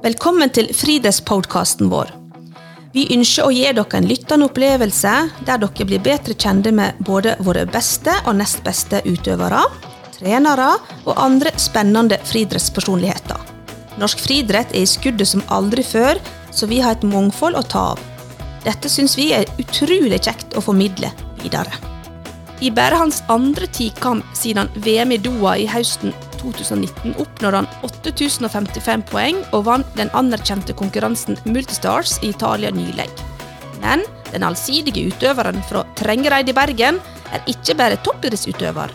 Velkommen til Frides-podkasten vår. Vi ønsker å gi dere en lyttende opplevelse der dere blir bedre kjent med både våre beste og nest beste utøvere, trenere og andre spennende friidrettspersonligheter. Norsk friidrett er i skuddet som aldri før, så vi har et mangfold å ta av. Dette syns vi er utrolig kjekt å formidle videre. I bare hans andre tikamp siden VM i Doha i høsten 2019 oppnådde han 8055 poeng og vant den anerkjente konkurransen Multistars i Italia nylig. Men den allsidige utøveren fra Trengereid i Bergen er ikke bare toppidrettsutøver.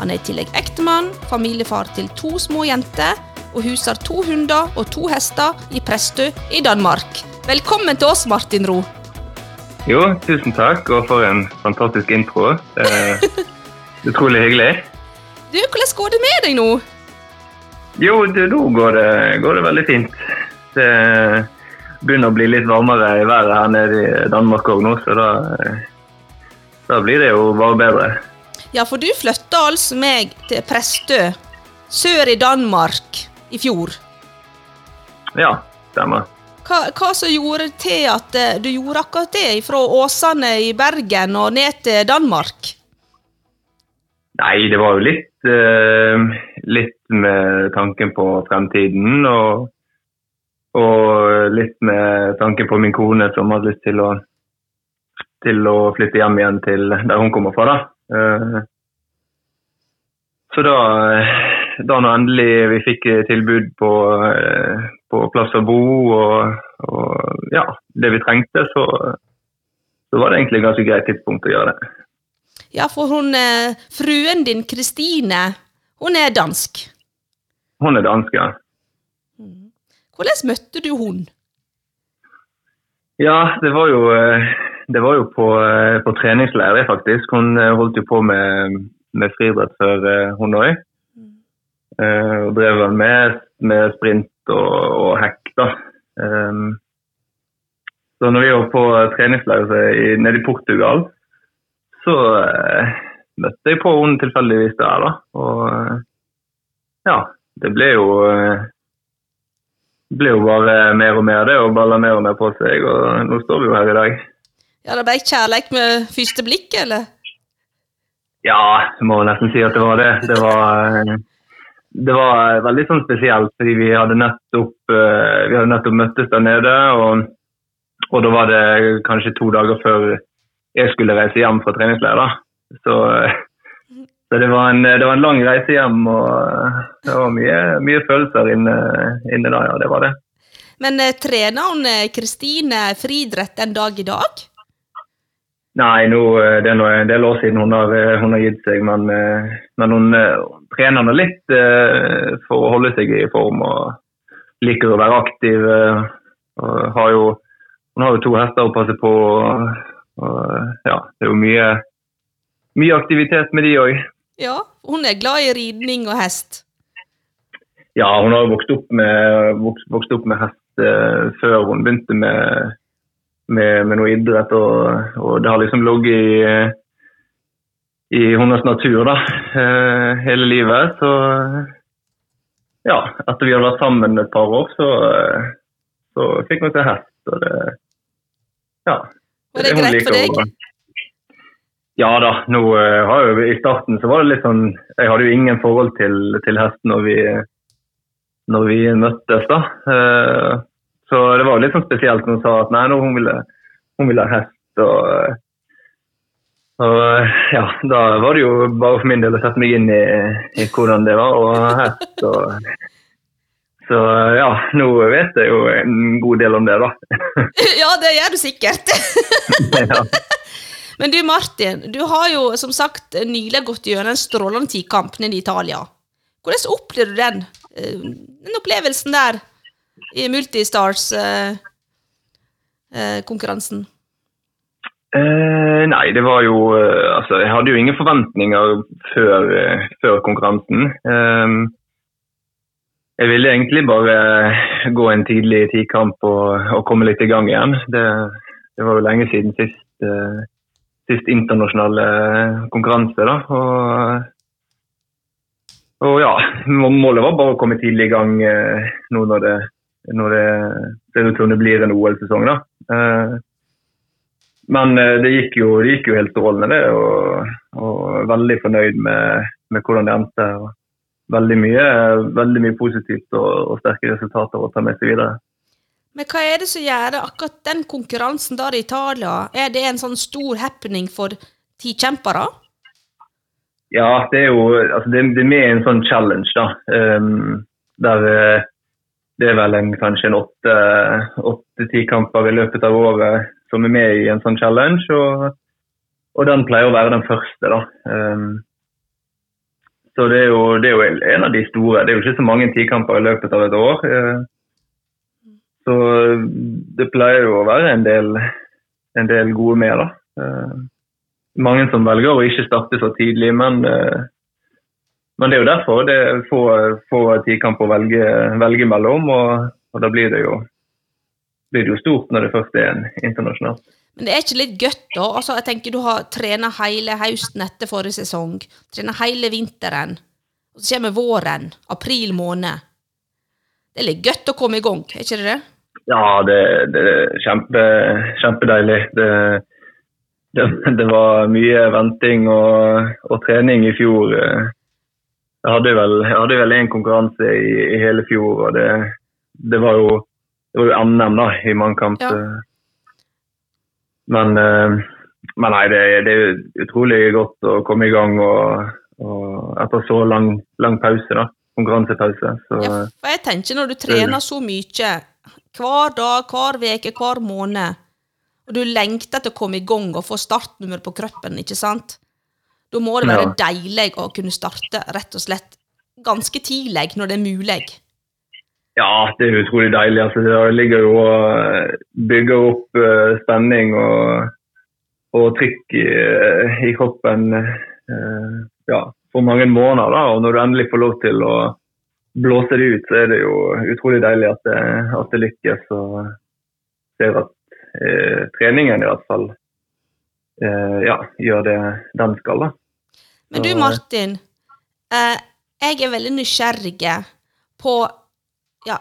Han er i tillegg ektemann, familiefar til to små jenter og huser to hunder og to hester i Prestø i Danmark. Velkommen til oss, Martin Ro. Jo, tusen takk, og for en fantastisk intro. Det er utrolig hyggelig. Du, Hvordan går det med deg nå? Jo, det, nå går det, går det veldig fint. Det begynner å bli litt varmere i været her nede i Danmark òg nå, så da, da blir det jo bare bedre. Ja, for du flytta altså meg til Prestø, sør i Danmark, i fjor. Ja, stemmer. Hva, hva som gjorde til at eh, du gjorde akkurat det, fra Åsane i Bergen og ned til Danmark? Nei, det var jo litt, eh, litt med tanken på fremtiden. Og, og litt med tanken på min kone som hadde lyst til å, til å flytte hjem igjen til der hun kommer fra. da. Eh, så da, da når endelig vi fikk tilbud på, eh, på plass å bo og, og ja, det vi trengte, så, så var det egentlig et ganske greit tidspunkt å gjøre det. Ja, for hun, eh, fruen din Kristine, hun er dansk. Hun er dansk, ja. Hvordan møtte du hun? Ja, det var jo, eh, det var jo på, eh, på treningsleir, faktisk. Hun eh, holdt jo på med, med friidrett før hun òg. Og drev med, med sprint og, og hekk, da. Um, så når vi var på treningsleir nede i Portugal, så eh, møtte jeg på henne tilfeldigvis der, da. Og eh, ja, det ble jo det ble jo bare mer og mer det, og balla mer og mer på seg. Og nå står vi jo her i dag. Ja, det ble kjærleik med første blikk, eller? Ja, jeg må nesten si at det var det. Det var, eh, det var veldig sånn spesielt, fordi vi hadde nettopp, eh, vi hadde nettopp møttes der nede. Og, og da var det kanskje to dager før jeg skulle reise hjem fra treningsleir. da. Så, så det, var en, det var en lang reise hjem, og eh, det var mye, mye følelser inne, inne da. Ja, det var det. Men eh, trener hun eh, Kristine friidrett den dag i dag? Nei, nå, det er en del år siden hun har, hun har gitt seg, men, men hun, hun trener nå litt for å holde seg i form og liker å være aktiv. Og har jo, hun har jo to hester å passe på. Og, ja, det er jo mye, mye aktivitet med de òg. Ja, hun er glad i ridning og hest. Ja, hun har vokst opp med, vokst, vokst opp med hest eh, før hun begynte med, med, med noe idrett. Og, og det har liksom ligget i, i hennes natur da, eh, hele livet. Så ja, etter vi hadde vært sammen et par år, så, eh, så fikk hun seg hest. Og det, ja. Var det greit for deg? Ja da. nå uh, har jo, I starten så var det litt sånn Jeg hadde jo ingen forhold til, til hest når vi, når vi møttes. da. Uh, så det var litt sånn spesielt når hun sa at nei, nå hun ville, hun ville ha hest. og og ja, Da var det jo bare for min del å sette meg inn i, i hvordan det var å ha hest. Og, så ja, nå vet jeg jo en god del om det, da. ja, det gjør du sikkert. ja. Men du Martin, du har jo som sagt nylig gått gjennom en strålende tikamp nede i Italia. Hvordan opplevde du den? Eh, Den opplevelsen der i Multistars-konkurransen? Eh, nei, det var jo eh, Altså, jeg hadde jo ingen forventninger før, eh, før konkurransen. Eh, jeg ville egentlig bare gå en tidlig tikamp og, og komme litt i gang igjen. Det, det var jo lenge siden sist, eh, sist internasjonale konkurranse, da. Og, og ja, målet var bare å komme tidlig i gang eh, nå når det, når det ser ut som det blir en OL-sesong. da. Eh, men eh, det gikk jo, det gikk jo helt strålende, det. Og, og veldig fornøyd med, med, hvordan det endte. og Veldig mye, veldig mye positivt og, og, sterke resultater å ta med seg videre. Men hva er det som gjør akkurat den konkurransen der i Italia? Er det en sånn stor happening for tikjempere? Ja, det er jo altså det, det er med en sånn challenge, da. Um, der eh, det er vel en, kanskje en åtte-ti kamper i løpet av året som er med i en sånn challenge. Og, og den pleier å være den første, da. Um, så det er, jo, det er, jo, en av de store. Det er jo ikke så mange tikamper i løpet av et år. Uh, så det pleier jo å være en del, en del gode med, da. Uh, mange som velger å ikke starte så tidlig, men, uh, men det er jo derfor det er få, få tikamper å velge, velge mellom. Og, og da blir det jo blir det jo stort når det først er en internasjonal. Men det er ikke litt godt, da? Altså, jeg tenker Du har trena hele høsten etter forrige sesong, trena hele vinteren, og så kommer våren, april måned. Det er litt godt å komme i gang, er ikke det det? Ja, det, det er kjempe, kjempedeilig. Det, det, det, var mye venting og, og, trening i fjor. Jeg hadde vel, jeg hadde vel en konkurranse i, i hele fjor, og det, det var jo det var jo NM da, i mannkamp. Ja. Men, eh, men, nei, det, det, er utrolig godt å komme i gang og, og etter så lang, lang, pause. da, Konkurransepause. Så, ja, jeg tenker Når du trener så mye hver dag, hver uke, hver måned, og du lengter til å komme i gang og få startnummer på kroppen, ikke sant? Da må det være ja. deilig å kunne starte rett og slett ganske tidlig, når det er mulig. Ja, det er utrolig deilig. Altså, det ligger jo og bygger opp spenning og, og trykk i, i kroppen eh, ja, for mange måneder. Da. Og når du endelig får lov til å blåse det ut, så er det jo utrolig deilig at det, at det lykkes. Og ser at treningen i hvert fall ja, gjør det den skal. Da. Men du Martin, jeg er veldig nysgjerrig på ja,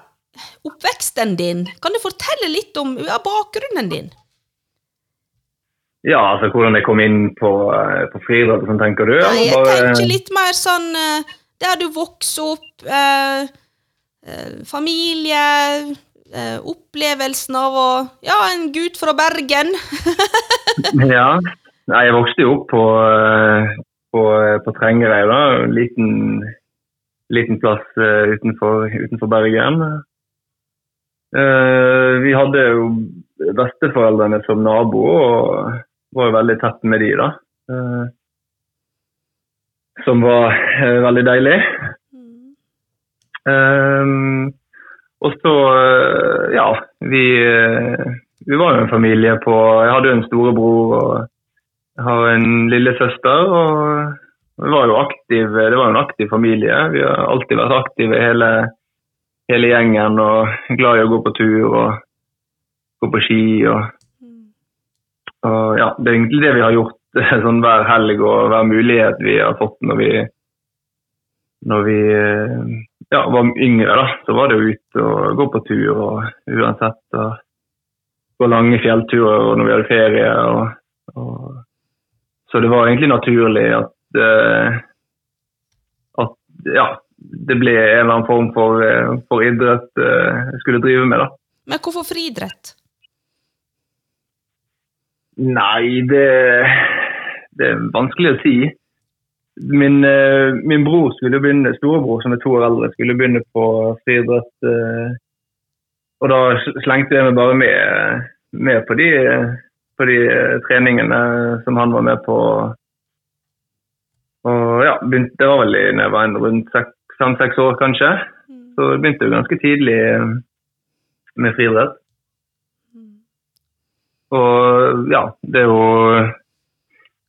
oppveksten din. Kan du fortelle litt om ja, bakgrunnen din? Ja, altså hvordan jeg kom inn på, uh, på friidrett, sånn tenker du? Nei, jeg bare... tenker litt mer sånn uh, der du vokser opp, eh, familie, opplevelsen av å Ja, en gutt fra Bergen. ja. Nei, jeg vokste jo opp på, på, på Trengereid, da. En liten liten plass uh, utenfor, utenfor, Bergen. Uh, vi hadde jo besteforeldrene som nabo og var veldig tett med de da. Uh, som var veldig deilig. Um, og så, ja vi, vi, var jo en familie på Jeg hadde jo en storebror og jeg har en lillesøster. og vi var jo aktiv, det var jo en aktiv familie. Vi har alltid vært aktive hele, hele gjengen og glad i å gå på tur og gå på ski. Og, og ja, Det er egentlig det vi har gjort sånn hver helg og hver mulighet vi har fått når vi, når vi ja, var yngre. da, Så var det jo ute og gå på tur og uansett. Og gå lange fjellturer når vi hadde ferie. Og, og, så det var egentlig naturlig at Eh, at ja, det ble en eller annen form for, eh, for idrett eh, jeg skulle drive med. da. Men hvorfor friidrett? Nei, det, det, er vanskelig å si. Min, min bror skulle begynne, storebror som er to år eldre, skulle begynne på friidrett. Og da slengte jeg meg bare med, med på, de, på de treningene som han var med på og ja, begynte, Det var vel da jeg var rundt fem-seks år, kanskje. Mm. Så begynte jeg ganske tidlig eh, med friidrett. Og ja, det er jo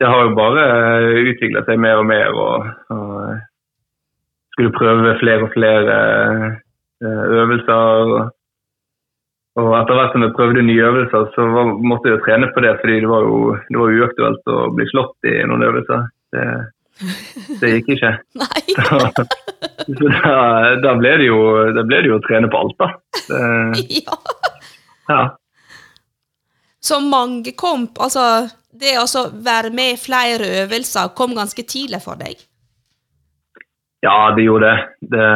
Det har jo bare utvikla seg mer og mer. Og, og, skulle prøve flere og flere eh, øvelser. Og, etter hvert som jeg prøvde nye øvelser, så var, måtte jeg jo trene på det, fordi det var jo det var uaktuelt å bli slått i noen øvelser. Det, det gikk ikke. Nei. Så da, da, ble det jo, da ble det jo å trene på alt, da. Det, ja. ja. Så mange komp, altså det å være med i flere øvelser kom ganske tidlig for deg? ja, det gjorde det. det.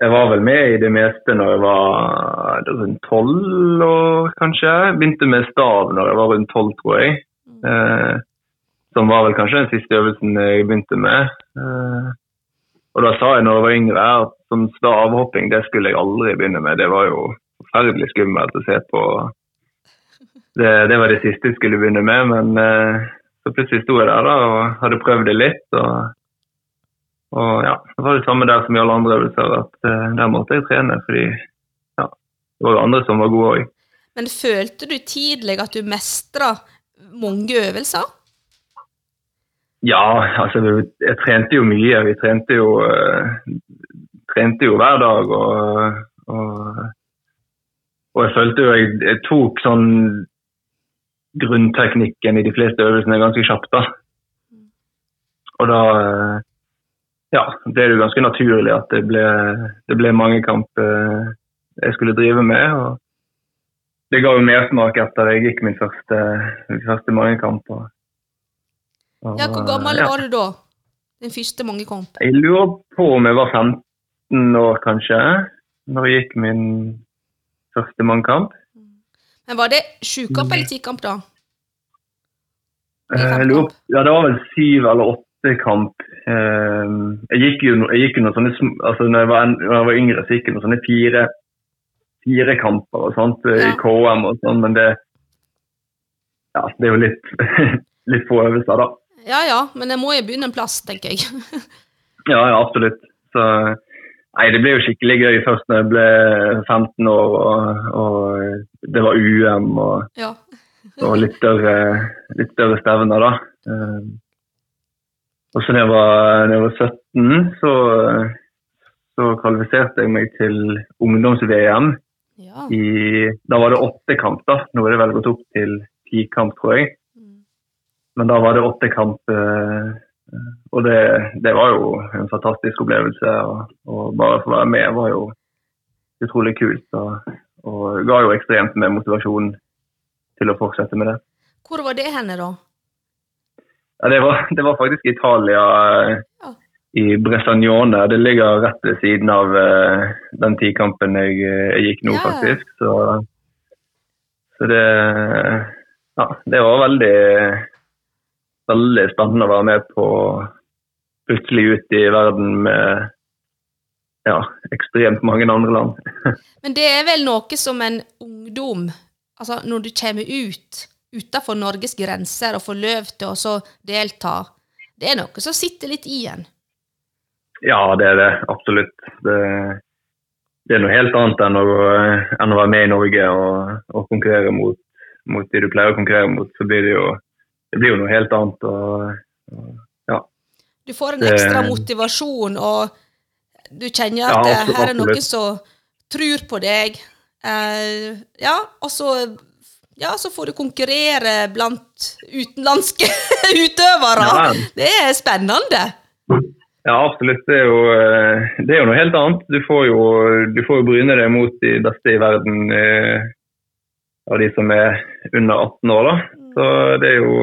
Jeg var vel med i det meste når jeg var rundt tolv år, kanskje. Begynte med stav når jeg var rundt tolv, tror jeg. Eh, som var vel kanskje den siste øvelsen jeg begynte med. Eh, og da sa jeg når jeg var yngre at som stavhopping det skulle jeg aldri begynne med. Det var jo forferdelig skummelt å se på. Det, det var det siste jeg skulle begynne med, men eh, så plutselig sto jeg der da, og hadde prøvd det litt. og og ja, Det var det samme der som i alle andre øvelser, at uh, der måtte jeg trene. fordi ja, det var jo andre som var gode òg. Men følte du tidlig at du mestra mange øvelser? Ja, altså jeg trente jo mye. Vi trente jo, uh, trente jo hver dag. Og, og, og jeg følte jo jeg, jeg, tok sånn grunnteknikken i de fleste øvelsene ganske kjapt. da. Og da uh, ja, det er jo ganske naturlig at det ble, det ble mange kamper eh, jeg skulle drive med. og Det ga jo mersmak etter jeg gikk min første, første mangekamp. Og, ja, hvor gammel ja. var du da? Din første mangekamp? Jeg lurer på om jeg var 15 år, kanskje, når jeg gikk min første mangekamp. Men Var det sjukamp eller tikamp, da? Eh, ja, det var vel syv eller åtte kamp. Ehm, jeg gikk jo jeg gikk noen sånne, altså når jeg, var, når jeg var yngre, så gikk jeg noen sånne fire, fire kamper og sånt eh, ja. i KM og sånn, men det ja, det er jo litt, litt få øvelser, da. Ja ja, men jeg må jo begynne en plass, tenker jeg. ja, ja, absolutt. Så Nei, det ble jo skikkelig gøy først når jeg ble 15 år og, og det var UM og, ja. og litt, større, litt større stevner, da. Ehm, og så da jeg var, jeg var 17, så, så, kvalifiserte jeg meg til ungdoms-VM. Ja. Da var det åtte kamp, da. Nå er det vel gått opp til ti kamp, tror jeg. Mm. Men da var det åtte kamp. Eh, og det, det, var jo en fantastisk opplevelse. Og, og bare få være med var jo utrolig kult. Og, og ga jo ekstremt med motivasjon til å fortsette med det. Hvor var det henne, da? Ja, det var, det var faktisk Italia, ja. i Bressagnone. Det ligger rett ved siden av uh, den tikampen jeg, jeg gikk nå, ja. faktisk. Så, så det Ja, det var veldig, veldig spennende å være med på plutselig ut i verden med ja, ekstremt mange andre land. Men det er vel noe som en ungdom, altså når du kommer ut utenfor Norges grenser og får løv til å delta, det er noe som sitter litt i en? Ja, det er det. Absolutt. Det, det er noe helt annet enn å, enn å, være med i Norge og, og konkurrere mot, mot, de du pleier å konkurrere mot. Så blir det jo, det blir jo noe helt annet. Og, og, ja. Du får en ekstra motivasjon, og du kjenner at ja, absolutt, her er noen som tror på deg. Uh, ja, og så ja, så får du konkurrere blant utenlandske utøvere. Ja. Det er spennende. Ja, absolutt. Det er, jo, eh, det er jo, noe helt annet. Du får jo, du får jo bryne deg mot de beste i verden eh, av de som er under 18 år. da. Så det er jo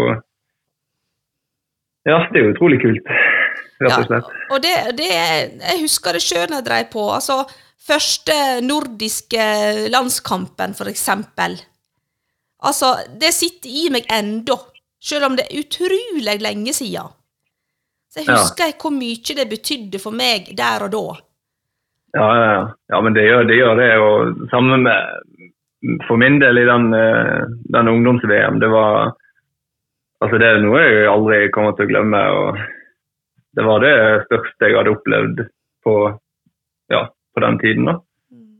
Ja, det er jo utrolig kult, rett og slett. Ja, og det, det Jeg husker det sjøl jeg drev på. altså Første nordiske landskampen, eksempel Altså, det sitter i meg ennå, selv om det er utrolig lenge siden. Så jeg husker ja. hvor mye det betydde for meg der og da. Ja, ja, ja. ja men det gjør det. Gjør det og sammen med for min del i den, eh, den ungdoms-VM, det var Altså, det er noe jeg aldri kommer til å glemme. og Det var det største jeg hadde opplevd på, ja, på den tiden. da. Mm.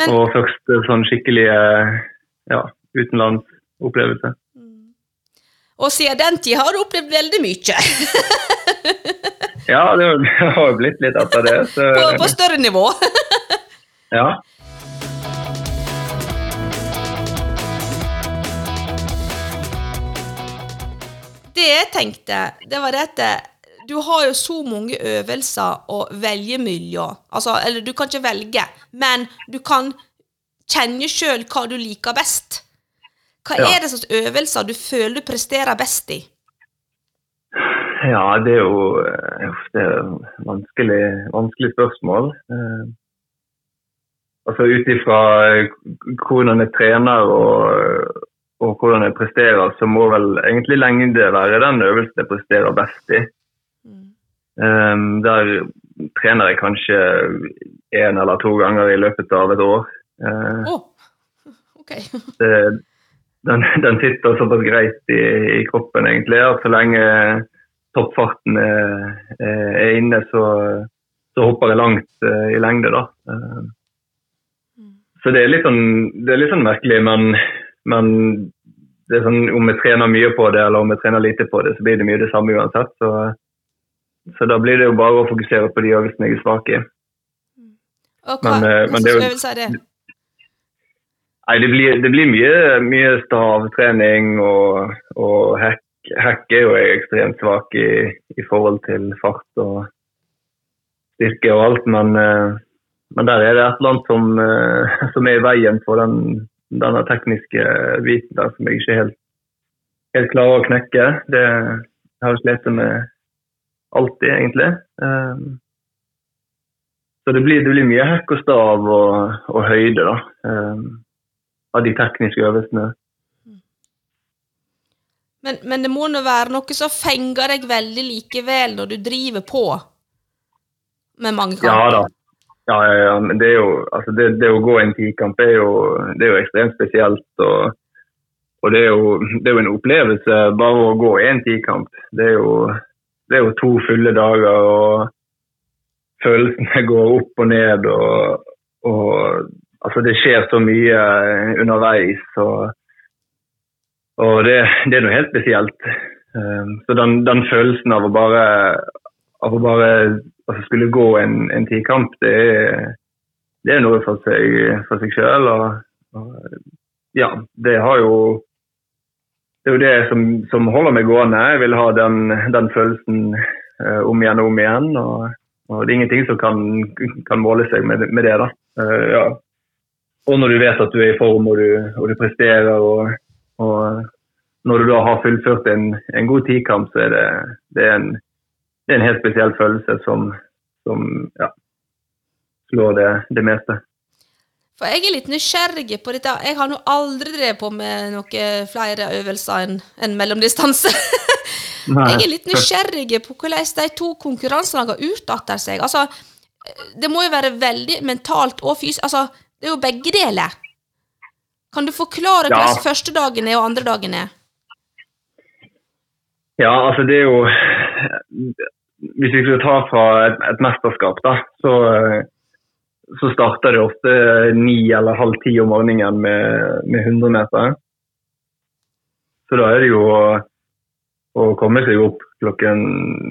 Men, og første sånn skikkelige ja, utenlandsopplevelse. Mm. Og siden den tid har du opplevd veldig mye? ja, det har jo blitt litt etter det. Så... På, på, større nivå? ja. Det jeg tenkte, det var dette du har jo så mange øvelser å velge mellom. Altså, eller du kan ikke velge, men du kan kjenne sjøl hva du liker best. Hva Ja. er det slags øvelser du føler du presterer best i? Ja, det er jo eh, det er et vanskelig, vanskelig spørsmål. Eh, altså Ut ifra eh, hvordan jeg trener og, og hvordan jeg presterer, så må vel egentlig lengde være den øvelsen jeg presterer best i. Eh, der trener jeg kanskje én eller to ganger i løpet av et år. Uh, oh. ok. det, den, den sitter såpass greit i, i kroppen egentlig at så lenge toppfarten er, er inne, så, så hopper jeg langt uh, i lengde. da. Eh, Så det er litt sånn, det er litt sånn merkelig, men, men det er sånn, om vi trener mye på det eller om vi trener lite på det, så blir det mye det samme uansett. Så, så da blir det jo bare å fokusere på de øvelsene jeg er svak i. Og hva, Men, eh, det er det? Nei, det blir, det blir mye, mye stavtrening og, og hekk. Hekk er jo ekstremt svak i, i forhold til fart og styrke og alt, men, eh, men der er det et eller annet som, eh, som er i veien for den, denne tekniske biten der som jeg ikke helt, helt klarer å knekke. Det har jeg slitt med alltid, egentlig. Eh, Så det blir, det blir mye hekk og stav og, og høyde, da. eh, av de tekniske øvelsene. Men, men det må nå være noe som fenger deg veldig likevel når du driver på med mange Ja da. Ja, ja, ja, men det jo altså det, det å gå en tikamp er jo, er jo ekstremt spesielt. Og, og det, er jo, det er jo en opplevelse bare å gå en tikamp. Det er jo, det er jo to fulle dager, og følelsene går opp og ned. Og, og altså det skjer så mye underveis. Og, og det, det er noe helt spesielt. Um, så den, den følelsen av å bare, av å bare altså skulle gå en, en tikamp, det det er noe for seg, for seg sjøl. Og, og ja, det har jo Det er jo det som, som holder meg gående. Jeg vil ha den, den følelsen eh, om igjen og om igjen. Og, og det er ingenting som kan, kan måle seg med, med det. da. Uh, ja. Og når du vet at du er i form og du, og du presterer, og når du da har fullført en, en god tikamp, så er det, det, er en, det er en helt spesiell følelse som, som ja, slår det, det meste. For jeg er litt nysgjerrig på dette. Jeg har nå aldri drevet på med noen flere øvelser enn en mellomdistanse. jeg er litt nysgjerrig på hvordan de to konkurransene har utarter seg. Altså, det må jo være veldig mentalt og fysisk. Altså, det er jo begge deler. Kan du forklare Ja. hvordan første dagen er og andre dagen er? Ja, altså det er jo Hvis vi skal ta fra et, et mesterskap, da, så, så starter det ofte ni eller halv ti om morgenen med, med 100 meter. Så da er det jo å, å komme seg opp klokken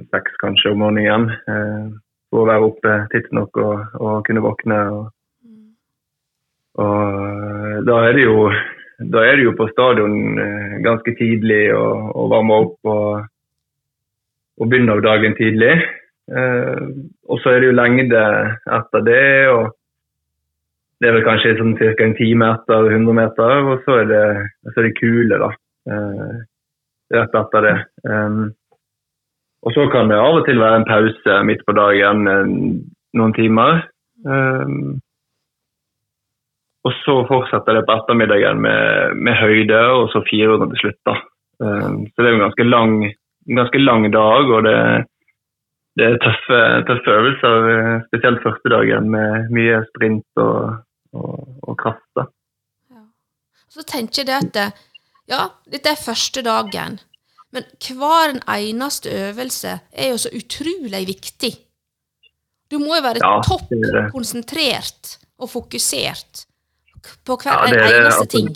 seks kanskje om morgenen. Eh, for å være oppe tidsnok og, og kunne våkne. Og, og da er det jo da er det jo på stadion eh, ganske tidlig og, og varme opp og, og begynne av dagen tidlig. Eh, og så er det jo lengde etter det. og Det er vel kanskje sånn ca. en time etter 100 meter, og så er det, så er det kule da, eh, rett etter det. Um, og så kan det av og til være en pause midt på dagen eh, noen timer. Um, og så fortsetter det på ettermiddagen med, med høyde, og så 400 til slutt. da. Så det er jo en ganske lang, en ganske lang dag, og det, det er tøffe, tøffe øvelser. Spesielt første dagen med mye sprint og, og, og kraft. da. Så tenker jeg det at det- ja, dette er første dagen, men hver en eneste øvelse er jo så utrolig viktig. Du må jo være Ja, topp er konsentrert og fokusert på hver Ja, eneste ting.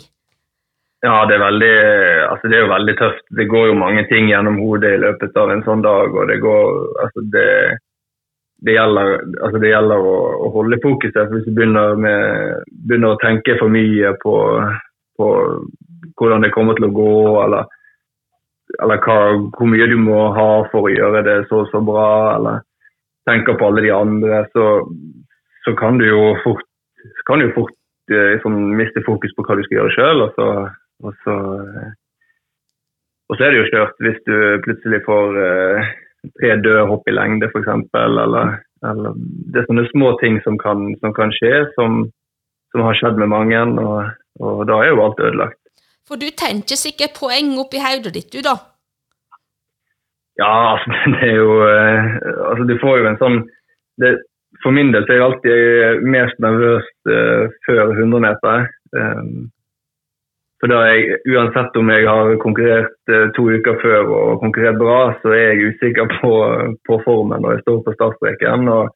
Ja, det er, veldig, altså det er jo veldig tøft. Det går jo mange ting gjennom hodet i løpet av en sånn dag. og Det, går, altså det, det gjelder, altså det gjelder å, å holde fokuset. for Hvis du begynner, med, begynner å tenke for mye på, på hvordan det kommer til å gå, eller eller hva, hvor mye du må ha for å gjøre det så så bra, eller tenker på alle de andre, så, så kan du jo fort, kan du fort eh, sånn, miste fokus på hva du skal gjøre sjøl. Og, og, så, eh, og så er det jo kjørt hvis du plutselig får eh, tre døde hopp i lengde, f.eks. Eller, eller Det er sånne små ting som kan, som kan skje, som, som, har skjedd med mange. Og, og da er jo alt ødelagt. For du tenker sikkert poeng oppi hodet ditt, du da? Ja, altså det er jo eh, Altså du får jo en sånn det, For min del så er jeg alltid mest nervøs eh, før 100 meter. Um, for da jeg, Uansett om jeg har konkurrert uh, to uker før og konkurrert bra, så er jeg usikker på, på formen når jeg står på startstreken. Og,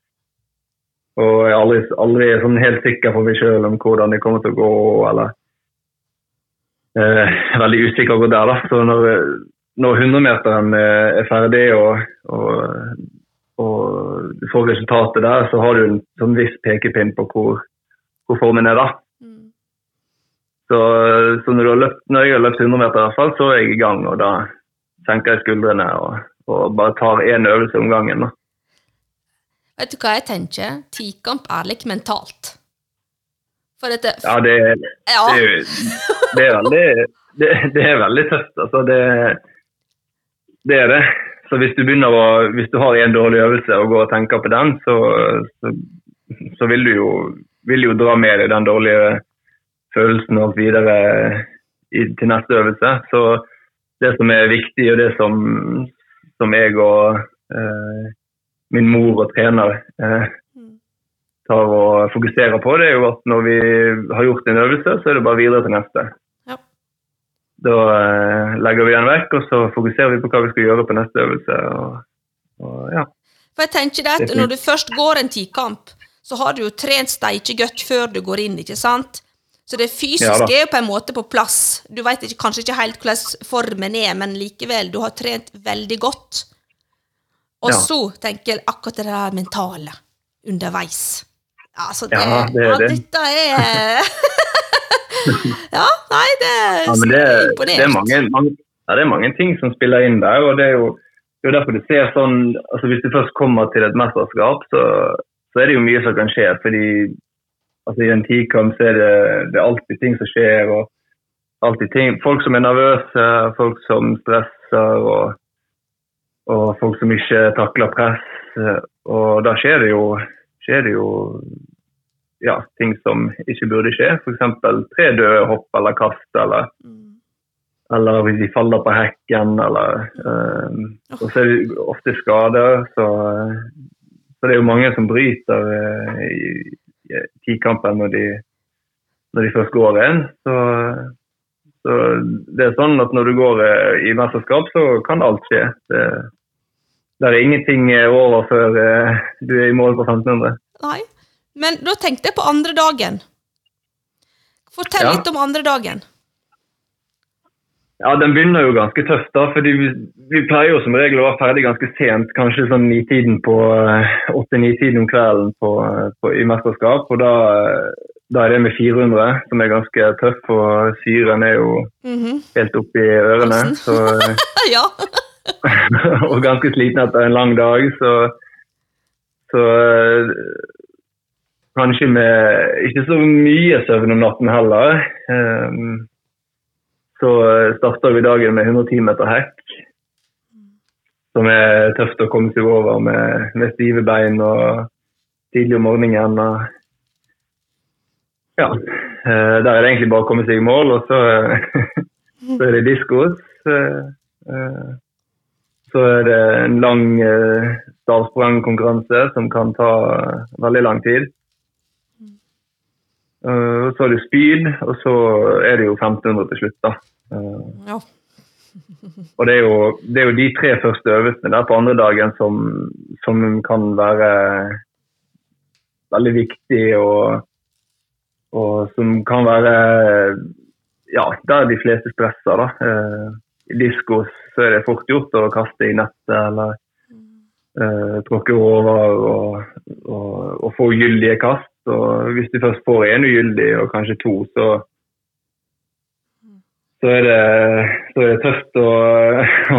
og jeg er aldri, aldri sånn helt sikker på meg sjøl om hvordan det kommer til å gå. eller eh, Veldig usikker på det. da, så når når 100-meteren er ferdig og, og, og, får resultatet der, så har du en sånn viss pekepinn på hvor, hvor formen er da. Så, så når, løpt, når, jeg har løpt 100 meter, i hvert fall, så er jeg i gang. og Da senker jeg skuldrene og, og bare tar én øvelse om gangen. Da. Vet du hva jeg tenker? Tikamp er litt mentalt. For dette Ja, det, ja. det, det, er veldig det, det, er veldig tøft. Altså, det, det er det. Så hvis du å, hvis du har en dårlig øvelse og går og tenker på den, så, så, så vil du jo, vil jo dra med deg den dårlige følelsen og videre i, til neste øvelse. Så det som er viktig, og det som, som jeg og eh, min mor og trener eh, tar og fokuserer på, det er jo at når vi har gjort en øvelse, så er det bare videre til neste. Da eh, legger vi den vekk, og så fokuserer vi på hva vi skal gjøre på neste øvelse. Og, og, ja. For jeg tenker at Når du først går en tikamp, så har du jo trent steikegodt før du går inn, ikke sant? Så det fysiske ja, er jo på en måte på plass. Du vet kanskje ikke helt hvordan formen er, men likevel, du har trent veldig godt. Og ja. så tenker jeg akkurat det der mentale underveis. Altså, det, ja, det, ja, det. dette er ja, nei, det er ja, det, imponert. Det er mange, mange, ja, det er mange ting som spiller inn der. og det er jo, det er derfor du ser sånn altså Hvis du først kommer til et mesterskap, så, så er det jo mye som kan skje. fordi altså I en tikamp så er det, det er alltid ting som skjer. og alltid ting, Folk som er nervøse, folk som stresser, og, og folk som ikke takler press. Og da skjer det jo, skjer det jo ja, ting som ikke burde skje. F.eks. tre døde hopp eller kast, eller, mm. eller hvis de faller på hekken, eller uh, Og så er det ofte skader. Så, så, det er jo mange som bryter uh, i, i tikampen når de, når de først går inn. Så, så, det er sånn at når du går uh, i mesterskap, så kan alt skje. Det, det er ingenting over før du er i mål på 1500. Nei. Men da tenkte jeg på andre dagen. Fortell ja. litt om andre dagen. Ja, Den begynner jo ganske tøft. da, fordi vi, vi, pleier jo som regel å være ferdig ganske sent. Kanskje sånn nitiden på eh, åtte-ni-tiden om kvelden på, på, i mesterskap. og da, da, er det med 400, som er ganske tøff, og syren er jo mm -hmm. helt oppi ørene. Så, ja. og ganske sliten etter en lang dag. Så, så Kanskje med ikke så mye søvn om natten heller. Um, så starter vi dagen med 110 meter hekk. Som er tøft å komme seg over med, med stive bein og tidlig om morgenen. Og, ja. Uh, der er det egentlig bare å komme seg i mål, og så, så er det diskos. Så er det en lang stavsprangkonkurranse som kan ta veldig lang tid. Uh, så er det speed, og så er det jo 1500 til slutt. da. Ja. og det er, jo, det er, jo, de tre første øvelsene der på andre dagen som, som kan være veldig viktige, og, og, som kan være ja, der de fleste stresser. da. Uh, I diskos så er det fort gjort å kaste i nettet eller uh, tråkke over og, og, og få gyldige kast. Så hvis du først får én ugyldig og kanskje to, så, så er det, så er det tøft å,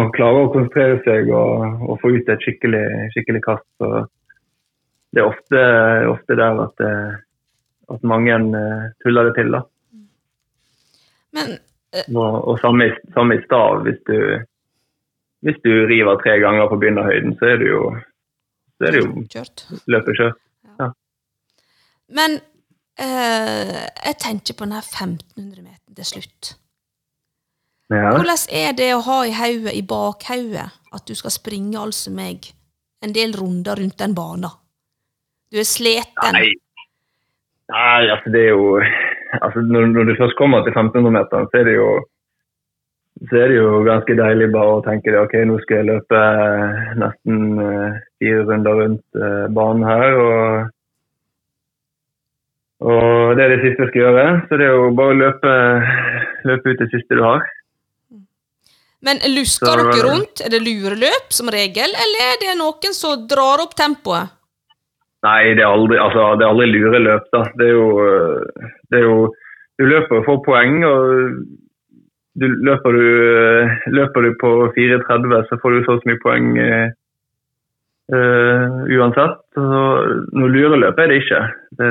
å, klare å konsentrere seg og, og få ut et skikkelig, skikkelig kast. Så det er ofte, ofte der at, det, at mange uh, tuller det til. da. Men, uh, og, og samme, samme i stav. Hvis du, hvis du river tre ganger på begynnerhøyden, så er det jo, så er det jo løpet kjørt. Men uh, jeg tenker på denne 1500 meter til slutt. Ja. Hvordan er det å ha i hodet, i bakhodet, at du skal springe altså meg en del runder rundt den banen? Du er sliten. Nei. Nei, altså det er jo altså når, når du først kommer til 1500-meteren, så så er det jo ganske deilig bare å tenke det, ok, nå skal jeg løpe nesten uh, fire runder rundt uh, banen her. Og, og det er det siste jeg skal gjøre. Så det er jo bare å løpe, løpe ut det siste du har. Men lusker så, dere rundt? Er det lureløp som regel, eller er det noen som drar opp tempoet? Nei, det er aldri, altså, det er aldri lureløp. da. Det er, jo, det er jo Du løper for poeng, og du, løper, du, løper du på 4,30, så får du så mye poeng uh, uansett. Så noe lureløp er det ikke. Det,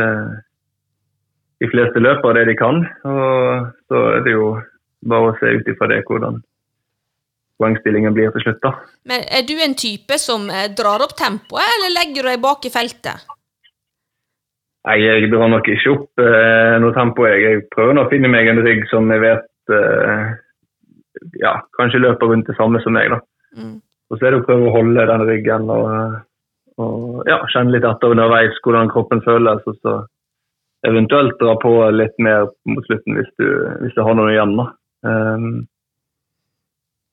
de fleste løper det de kan, og så er det jo bare å se ut ifra det hvordan poengstillingen blir til slutt. da. Men Er du en type som eh, drar opp tempoet, eller legger du deg bak i feltet? Nei, Jeg drar nok ikke opp eh, noe tempo. Jeg. jeg prøver å finne meg en rygg som jeg vet eh, ja, kanskje løper rundt det samme som meg. da. Mm. Og Så er det å prøve å holde den ryggen og, og ja, kjenne litt etter underveis hvordan kroppen føles. og så eventuelt dra på litt mer mot slutten hvis du, hvis du har noe igjen. da. Um,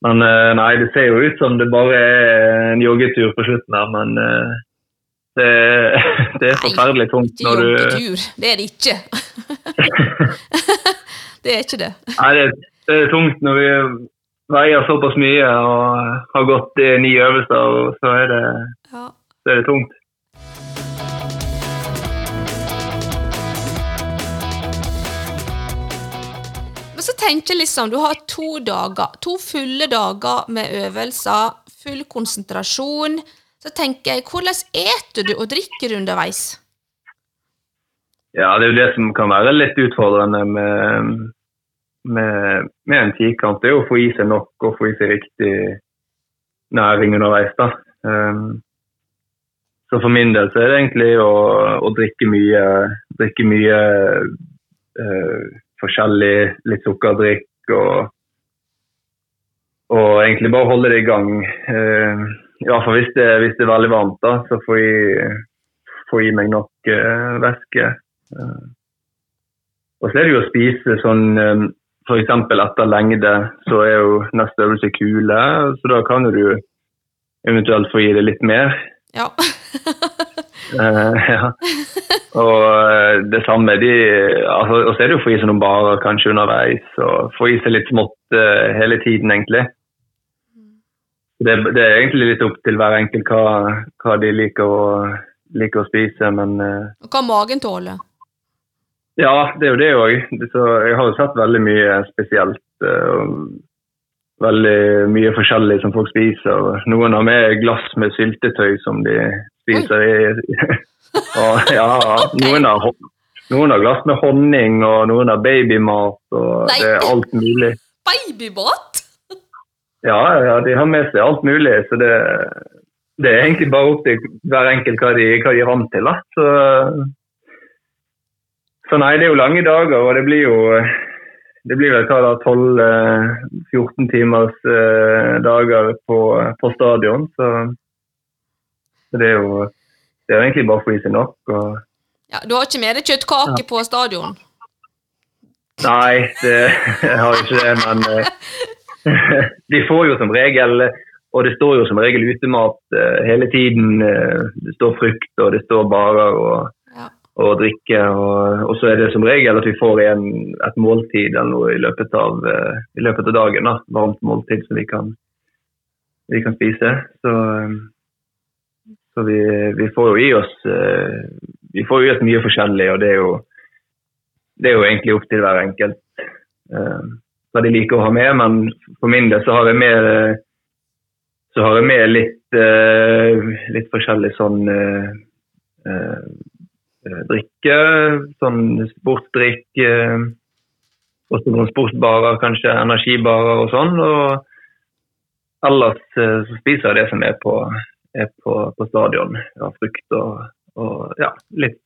men eh, nei, det ser jo ut som det bare er en joggetur på slutten her, men uh, det, det er forferdelig tungt når du Ikke joggetur, det er det ikke. det er ikke det. Nei, det, det er tungt når vi veier såpass mye og har gått i ni øvelser, og så er det, ja. så er det tungt. Tenker liksom, du har to dager, to fulle dager med øvelser, full konsentrasjon. Så tenker jeg, hvordan eter du og drikker underveis? Ja, det er jo det som kan være litt utfordrende med, med, med en tikant. Det er å få i seg nok og få i seg riktig næring underveis. da. Um, så for min del så er det egentlig å, å drikke mye, drikke mye uh, forskjellig, litt sukkerdrikk og, og egentlig bare holde det i gang. Uh, I hvert fall hvis det, hvis det er veldig varmt, da, så får jeg, får jeg meg nok uh, væske. Uh, og så er det jo å spise sånn um, F.eks. etter lengde så er jo neste øvelse kule, så da kan du eventuelt få gi det litt mer. Ja. uh, ja. Og eh, det samme de, altså, Og så er det jo få i seg noen barer kanskje underveis, og få i seg litt smått uh, hele tiden, egentlig. Det, det, er egentlig litt opp til hver enkelt hva, hva de liker å, liker å, spise, men uh, Og hva magen tåler? Ja, det er jo det òg. Jeg har jo sett veldig mye spesielt. Uh, veldig mye forskjellig som folk spiser. Noen har med glass med syltetøy som de spiser i og, ja, noen har, noen har, glass med honning, og noen har babymat, og Nei. det er alt mulig. Babymat? Ja, ja, de har med seg alt mulig. Så det, det er egentlig bare opp til hver enkelt hva de, hva de er vant til. Da. Så, så nei, det er jo lange dager, og det blir jo det blir vel hva da, 12-14 eh, timers eh, dager på, på stadion. Så, så det er jo det er egentlig bare å få i nok. Og... Ja, du har ikke med deg kjøttkake ja. på stadion? Nei, det, jeg har ikke det, men uh, de får jo som regel og det står jo som regel utemat uh, hele tiden. Uh, det står frukt, og det står barer og, ja. og drikke. Og, og, så er det som regel at vi får en, et måltid eller noe i løpet av, i løpet av dagen. Da. Varmt måltid som vi kan, vi kan spise. Så så vi, vi, får jo i oss eh, vi får i oss mye forskjellig, og det er jo, det er jo egentlig opp til hver enkelt. Eh, hva de liker å ha med, men for min del så har jeg med, så har jeg med litt, litt forskjellig sånn drikke. Sånn sportdrikk. også noen sportbarer, kanskje energibarer og sånn. Og ellers så spiser jeg det som er på, er på, på stadion. Ja, frukt og, og ja, litt,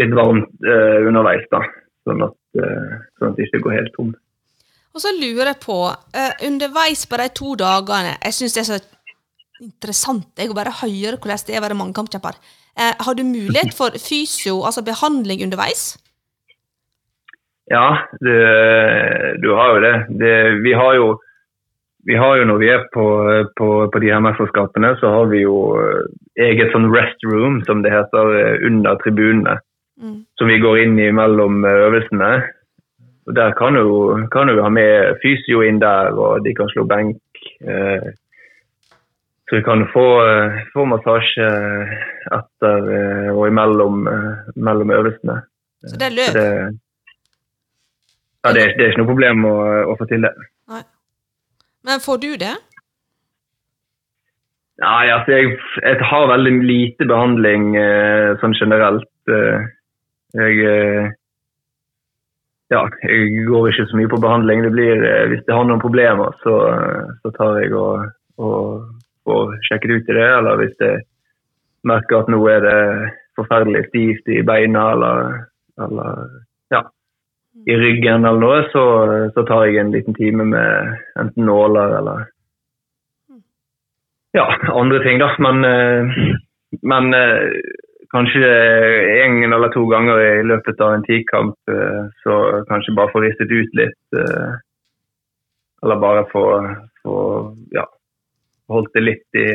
litt varmt underveis, da. Sånn at Eh, sånn at det ikke går helt tom. Og så lurer jeg på, uh, underveis på de to dagene Jeg syns det er så interessant jeg å bare høre hvordan det er å være mannkampkjemper. Uh, har du mulighet for fysio, altså behandling underveis? Ja, det, du har jo det. det. vi har jo vi har jo Når vi er på, på, på de her mesterskapene, så har vi jo eget sånn restroom, som det heter, under tribunene. Mm. som vi går inn i mellom eh, øvelsene. Og Der kan du, kan du ha med fysio inn der, og de kan slå benk. Eh, så vi kan få, eh, få massasje etter eh, og imellom mellom øvelsene. Så det er løp? Det, ja, det, det, er ikke noe problem å, å få til det. Men får du det? Nei, altså jeg, jeg har veldig lite behandling eh, sånn generelt. Eh, jeg, eh, ja, jeg går ikke så mye på behandling. Det blir, eh, hvis det har noen problemer, så, så tar jeg og, og og, sjekker ut i det. Eller hvis jeg merker at nå er det forferdelig stivt i beina eller, eller i ryggen eller noe, så, så, tar jeg en liten time med enten nåler eller ja, andre ting, da. Men, eh, men kanskje en eller to ganger i løpet av en tikamp, eh, så kanskje bare få ristet ut litt. Eh, eller bare få, få ja, holdt det, litt i,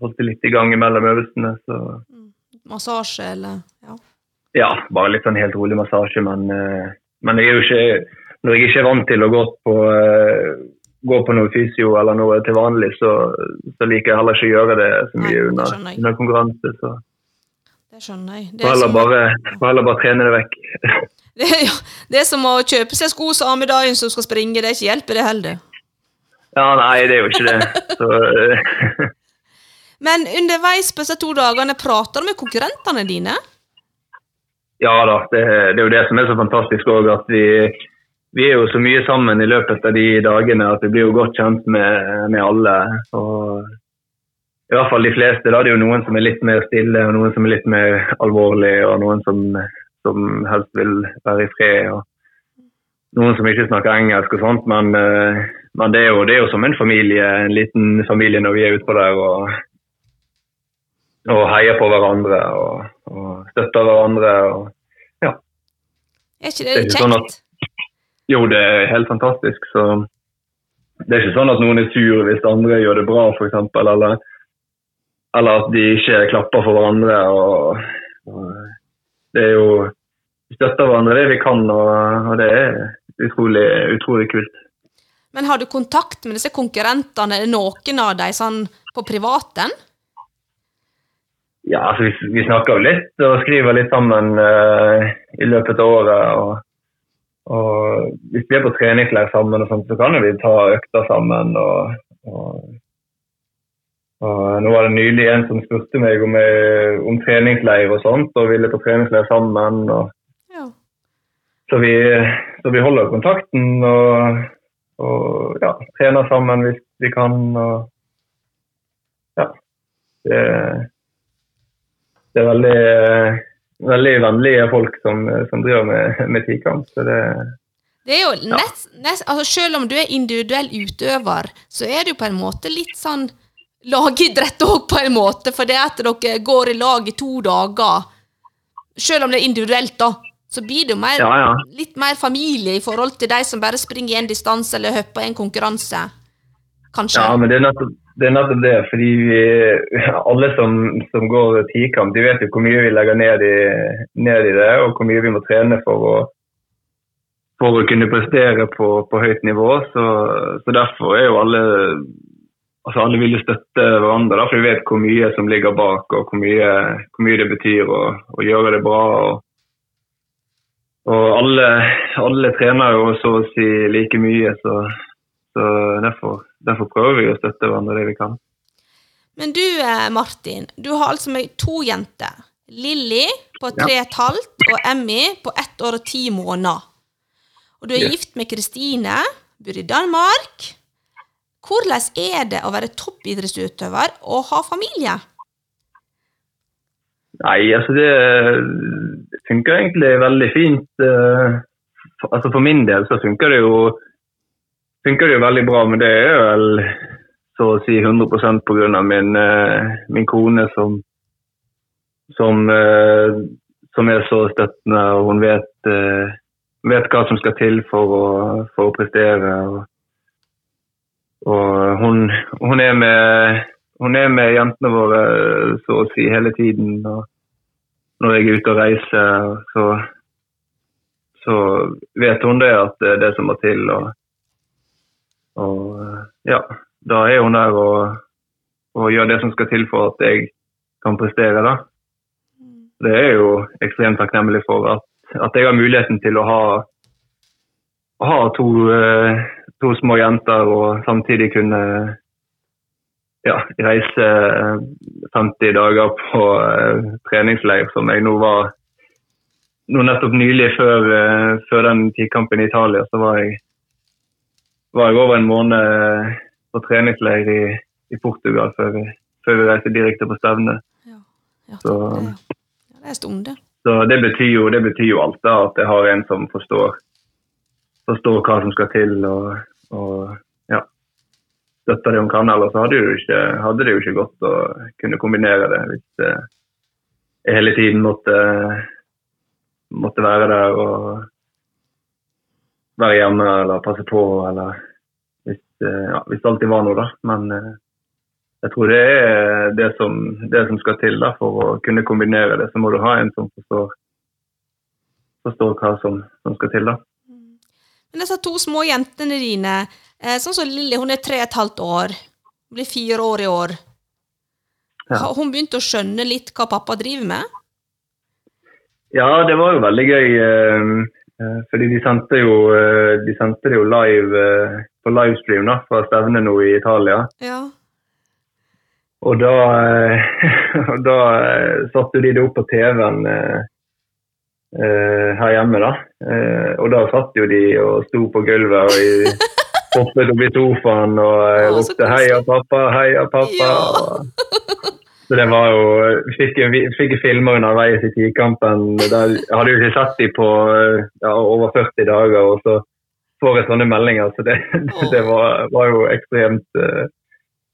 holdt det litt i gang mellom øvelsene. Så. Mm. Massasje, eller? Ja. ja, bare litt sånn helt rolig massasje. Men, eh, men jeg er jo ikke, når jeg ikke er vant til å gå på, gå på noe fysio eller noe til vanlig, så, så liker jeg heller ikke å gjøre det så mye under, under konkurranse. så det skjønner jeg. Får heller, bare, bare trene det vekk. Det er, ja, det er som å kjøpe seg sko samme dagen som skal springe. Det er ikke hjelper, det heller. Ja, nei, det er jo ikke det. Så, uh... Men underveis på disse to dagene, prater du med konkurrentene dine? Ja da, det, det er jo det som er så fantastisk òg. At vi, vi, er jo så mye sammen i løpet av de dagene at vi blir jo godt kjent med, med alle. Og i hvert fall de fleste. Da. Det er jo noen som er litt mer stille, og noen som er litt mer alvorlig, og noen som, som helst vil være i fred. og Noen som ikke snakker engelsk og sånt, men, uh, men det, er jo, det, er jo, som en familie, en liten familie når vi er utpå der og, og heier på hverandre og, og støtter hverandre. Og, ja. Er ikke det, det er ikke kjekt? Sånn at, jo, det er helt fantastisk. så det er ikke sånn at noen er sur hvis andre gjør det bra, f.eks. Eller eller at de ikke klapper for hverandre. Og, og det er jo Vi støtter hverandre det vi kan, og, det er utrolig, utrolig, kult. Men har du kontakt med disse konkurrentene? Er det noen av dem sånn på privaten? Ja, altså vi, vi, snakker jo litt og skriver litt sammen uh, i løpet av året. og og hvis vi er på treningsleir sammen, og sånt, så kan vi ta økter sammen. Og, og og nå var det nylig en som spurte meg om, jeg, om treningsleir og sånt, og ville på treningsleir sammen. Ja. så, vi, så, vi, holder kontakten og ja, trener sammen hvis vi kan. Og, ja. Det, det er veldig, veldig vennlige folk som, som driver med, med tikamp. Så det, det er jo nest, nest, altså Selv om du er individuell utøver, så er det jo på en måte litt sånn lagidrett òg, på en måte, for det at dere går i lag i to dager, selv om det er individuelt, da, så blir det jo mer, ja, ja. litt mer familie i forhold til de som bare springer en distanse eller hopper en konkurranse. Kanskje? Ja, men det er nettopp det. Det fordi vi, alle som, som går tikamp, de vet jo hvor mye vi legger ned i, ned i, det, og hvor mye vi må trene for å, for å kunne prestere på, på høyt nivå. Så, så derfor er jo alle altså alle vil jo støtte hverandre, da, for vi vet hvor mye som ligger bak, og hvor mye, hvor mye det betyr å, å, gjøre det bra. Og, og alle, alle, trener jo så å si like mye, så, så derfor, derfor, prøver vi å støtte hverandre det vi kan. Men du eh, Martin, du har altså med to jenter. Lilly på tre og et halvt og Emmy på ett år og ti måneder. Og du er yes. gift med Kristine, bor i Danmark. Hvordan er det å være toppidrettsutøver og ha familie? Nei, altså det, funker egentlig veldig fint. Eh, altså For min del så funker det jo, funker det jo veldig bra, men det er vel så å si 100 pga. Min, eh, min kone som, som, eh, som, er så støttende, og hun vet, vet hva som skal til for å, for å prestere. og og hun, hun, er med, hun, er med, jentene våre så å si hele tiden. Og når jeg er ute og reiser, så, så vet hun det at det er det som må til. Og, og ja, da er hun der og, og, gjør det som skal til for at jeg kan prestere. da. Det er jo ekstremt takknemlig for at, at jeg har muligheten til å ha, ha to uh, to små jenter og samtidig kunne ja, reise 50 eh, dager på treningsleir, som jeg nå var nå nettopp nylig før, før den tidkampen i Italia, så var jeg, var jeg over en måned på treningsleir i, i Portugal før vi, før vi, reiste direkte på stevne. Ja, ja, så, det, ja, det er stund, det. Så det betyr, jo, det betyr jo alt, da, at jeg har en som forstår, forstår hva som skal til. og og ja, støtta det hun kan. Ellers hadde det, jo ikke, hadde det jo ikke gått å kunne kombinere det hvis jeg hele tiden måtte, måtte være der og være hjemme eller passe på. eller hvis, ja, hvis det alltid var noe, da. Men eh, jeg tror det er det som, det som skal til da, for å kunne kombinere det. Så må du ha en som forstår, forstår hva som, som skal til. da. Men disse to små jentene dine, eh, sånn som Lilly, hun er tre og et halvt år, blir fire år i år. Ja. Har hun begynt å skjønne litt hva pappa driver med? Ja, det var jo veldig gøy. Eh, eh, fordi de sendte jo, de sendte det jo live på livestream da, fra stevnet nå i Italia. Ja. Og da, da satte de det opp på TV-en eh, her hjemme. da. Eh, og da satt jo de og sto på gulvet og hoppet opp i sofaen og eh, ropte 'heia, pappa', 'heia, pappa'. Ja. så det var jo Fikk, fikk filmer underveis i tidkampen. Der, hadde jo ikke sett dem på ja, over 40 dager, og så får jeg sånne meldinger. Så det, det var, var, jo ekstremt, eh,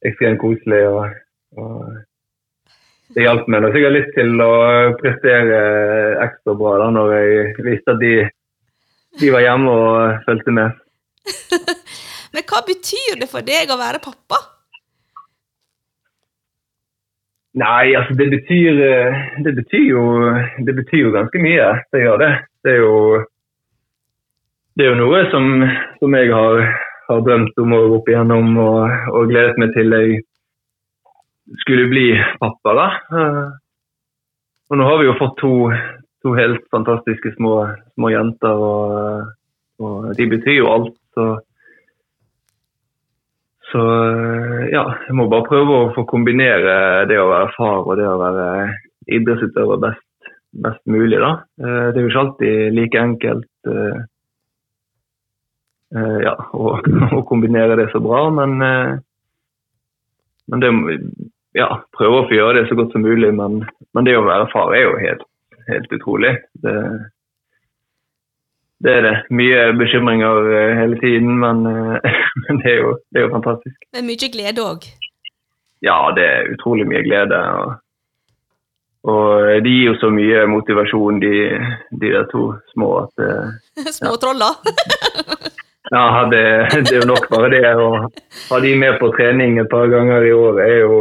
ekstremt koselig. og, og det hjalp meg nok sikkert litt til å prestere ekstra bra da når jeg visste at de, de var hjemme og fulgte med. Men hva betyr det for deg å være pappa? Nei, altså det betyr, det betyr, jo, det betyr jo ganske mye. Det gjør det. Det er jo, det er jo noe som, som jeg har, har, drømt om opp igjennom og, og gledet meg til. Jeg skulle bli pappa. da. Eh, og nå har vi jo fått to, to helt fantastiske små, små jenter, og, og, de betyr jo alt. Så, så, ja, jeg må bare prøve å få kombinere det å være far og det å være idrettsutøver best, best mulig. da. Eh, det er jo ikke alltid like enkelt eh, ja, å, å kombinere det så bra, men, men det, ja, prøve å få gjøre det så godt som mulig. Men, men det å være far er jo helt, helt utrolig. Det, det, er det. Mye bekymringer eh, hele tiden, men, eh, men det, er jo, det, er jo, fantastisk. Er mye glede òg? Ja, det er utrolig mye glede. Og, og de gir jo så mye motivasjon, de, de der to små, at eh, Små troller? Ja, det, det, er jo nok bare det. Å ha de med på trening et par ganger i året er jo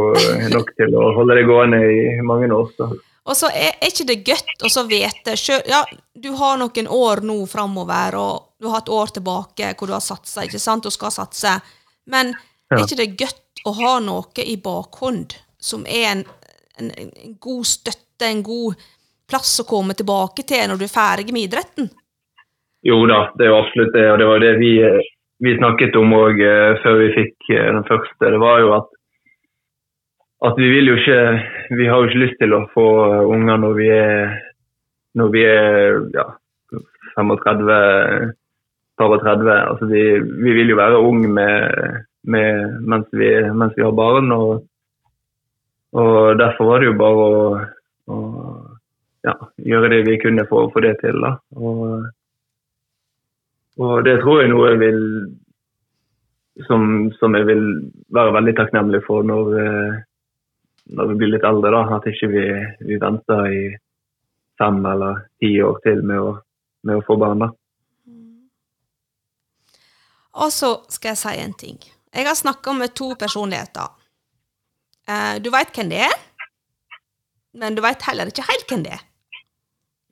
nok til å holde det gående i mange år. Så. Og så er, er ikke det godt å vite sjøl ja, Du har noen år nå framover, og du har et år tilbake hvor du har satsa ikke sant, og skal satse. Men er ikke det godt å ha noe i bakhånd som er en, en, en god støtte, en god plass å komme tilbake til når du er ferdig med idretten? Jo da, det er jo absolutt det. Og det var det vi, vi snakket om òg før vi fikk eh, den første. Det var jo at, at vi vil jo ikke Vi har jo ikke lyst til å få unger når vi er, når vi er ja, 35 30. Altså vi, vi, vil jo være unge med, med, mens, vi, mens, vi, har barn. Og, og, derfor var det jo bare å, å ja, gjøre det vi kunne for å få det til. Da. Og, og det tror jeg noe jeg vil som, som, jeg vil være veldig takknemlig for når, eh, når vi blir litt eldre. Da. At ikke vi, ikke venter i fem eller ti år til med å, med å få barn. da. Og så skal jeg si en ting. Jeg har snakka med to personligheter. Eh, du veit hvem det er, men du veit heller ikke helt hvem det er.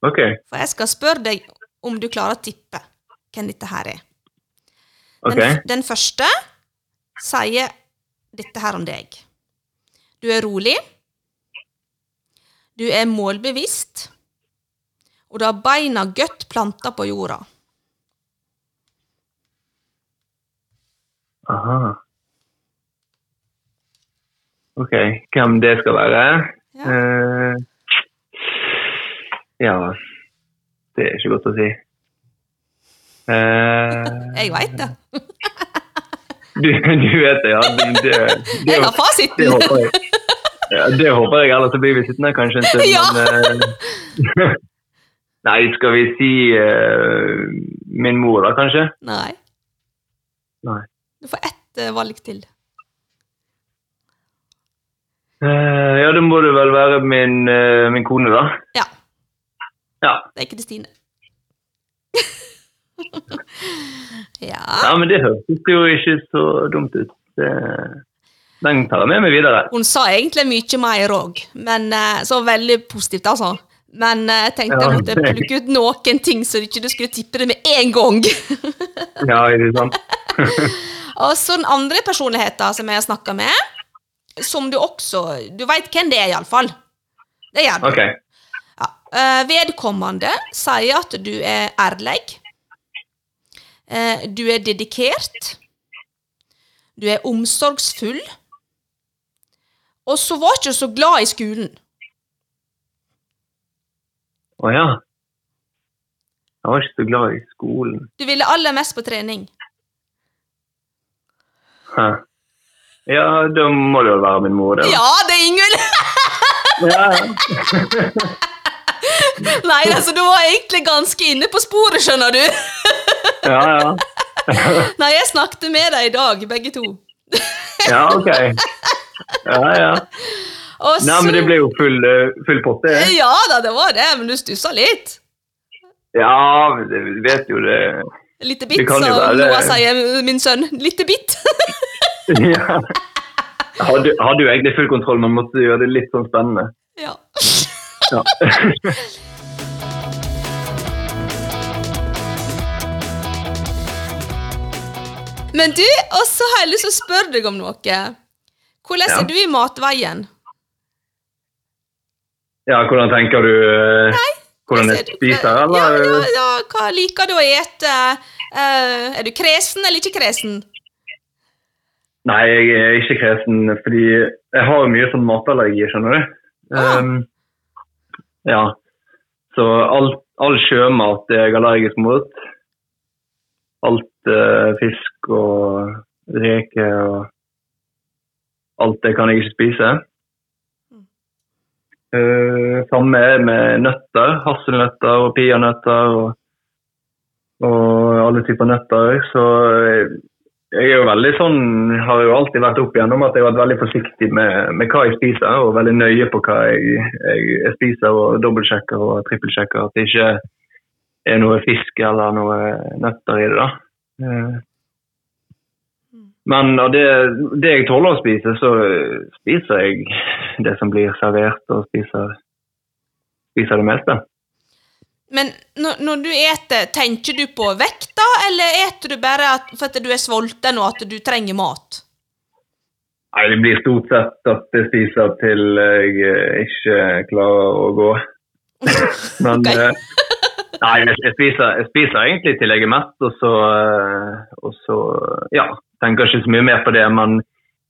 Ok. For jeg skal spørre deg om du klarer å tippe hvem dette her er. Den, den første sier dette her om deg. Du er rolig. Du er målbevisst. Og du har beina godt planta på jorda. Aha. OK. Hvem det skal være? Ja. Uh, ja Det er ikke godt å si. Uh, jeg veit det. Du, du, vet det, ja. Det, det, det, jeg har fasiten. Det håper jeg. Ja, det håper jeg, ellers blir vi sittende kanskje en stund. Ja. Men, uh, nei, skal vi si min mor, da, kanskje? Nei. Nei. Du får ett uh, valg til. Uh, ja, da må det vel være min, uh, min kone, da. Ja. ja. Det er Kristine. ja. ja, men det høres jo ikke så dumt ut. Det, den tar jeg med meg videre. Hun sa egentlig mye mer òg, men så veldig positivt, altså. Men jeg tenkte jeg måtte plukke ut noen ting, så du ikke skulle tippe det med en gang. ja, det sant? Og så den andre personligheten som jeg har snakka med, som du også Du veit hvem det er, iallfall. Det gjør du. Okay. Ja. Eh, vedkommende sier at du er ærlig. Eh, du er dedikert. Du er omsorgsfull. Og så var ikke så glad i skolen. Å ja. Jeg var ikke så glad i skolen. Du ville aller mest på trening. Hæ. Ja, da må det jo være min mor, det. Ja, det er Ingvild! ja. Nei, altså, du var egentlig ganske inne på sporet, skjønner du. Ja, ja. Nei, jeg snakket med deg i dag, begge to. ja, ok. Ja, ja. Og Nei, men det ble jo full, full potte. Ja da, det var det, men du stussa litt. Ja, vi vet jo det. Lite bitt, som Noah sier, min sønn. Lite bitt. ja. Hadde, hadde, jo egentlig full kontroll, men måtte gjøre det litt sånn spennende. Ja. ja. Men du, og så har jeg lyst til å spørre deg om noe. Hvordan er du i matveien? Ja, hvordan tenker du eh, Nei, Hvordan jeg spiser, eller? Ja, ja, ja, hva liker du å ete? Uh, er du kresen eller ikke kresen? Nei, jeg er ikke kresen, fordi jeg har mye sånn matallergi, skjønner du. Ah. Um, ja. Så all, all, sjømat er jeg allergisk mot. Alt fisk og reker og alt det kan jeg ikke spise. Uh, samme er med nøtter. Hasselnøtter og peanøtter og, og alle typer nøtter. Så jeg er jo veldig sånn, har jo alltid vært opp igjennom at jeg har vært veldig forsiktig med, med, hva jeg spiser, og veldig nøye på hva jeg, jeg, jeg spiser, og dobbeltsjekker og trippelsjekker. At det ikke er noe fisk eller noe nøtter i det. da. Uh, men av det, det, jeg tåler å spise, så spiser jeg det som blir servert, og spiser, spiser det meste. Men når, når, du eter, tenker du på vekta, eller eter du bare at, for at du er sulten og at du trenger mat? Nei, Det blir stort sett at jeg spiser til jeg ikke klarer å gå. Men, okay. Eh, Nei, jeg, spiser, jeg, spiser, egentlig til jeg er mett, og så, eh, og så ja, tenker jeg ikke så mye mer på det. Men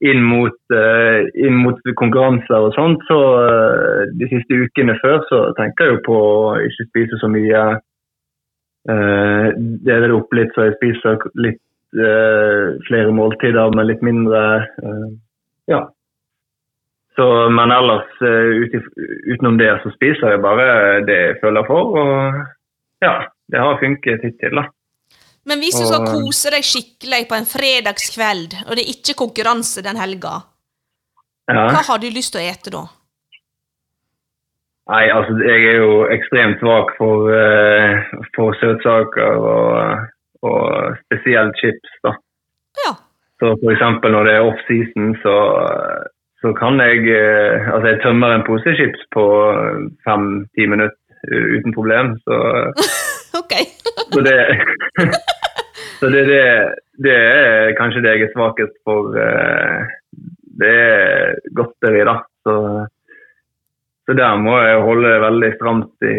inn mot, uh, inn mot konkurranser og sånt, så uh, de siste ukene før så tenker jeg jo på å ikke spise så mye. Uh, det er opp litt, så jeg spiser litt flere måltider, men litt mindre. ja. Så, men ellers, ut, utenom det, så spiser jeg bare det jeg føler for. og ja, det har funket hittil, da. Men hvis du skal kose deg skikkelig på en fredagskveld, og det er ikke konkurranse den helga, ja. hva har du lyst til å ete da? Nei, altså jeg er jo ekstremt svak for, uh, for søtsaker og, og, spesielt chips, da. Ja. Så eksempel når det er off-season, så, så kan jeg uh, Altså jeg tømmer en pose chips på fem-ti minutter uten problem. Så, så, det, så det, det, det, er kanskje det jeg er svakest for. Eh, det er godteri, da. Så, så der må jeg holde veldig stramt i,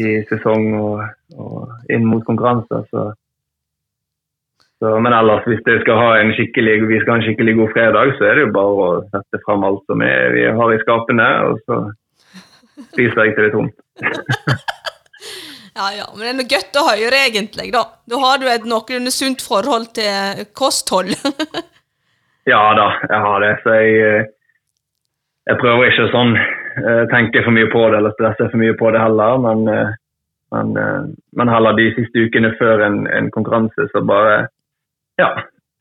i sesong og, og, inn mot konkurranser. Så. Så, men ellers, hvis det skal ha en skikkelig, vi skal ha en skikkelig god fredag, så er det jo bare å sette fram alt som er, vi har i skapene, og så spiser jeg til det er tomt. ja, ja, men det er godt å høre, egentlig. Da Da har du et noenlunde sunt forhold til kosthold. ja da, jeg har det. Så jeg, eh, jeg prøver ikke å sånn eh, tenke for mye på det eller stresse for mye på det heller. Men, eh, men, men heller de siste ukene før en, en konkurranse, så bare ja,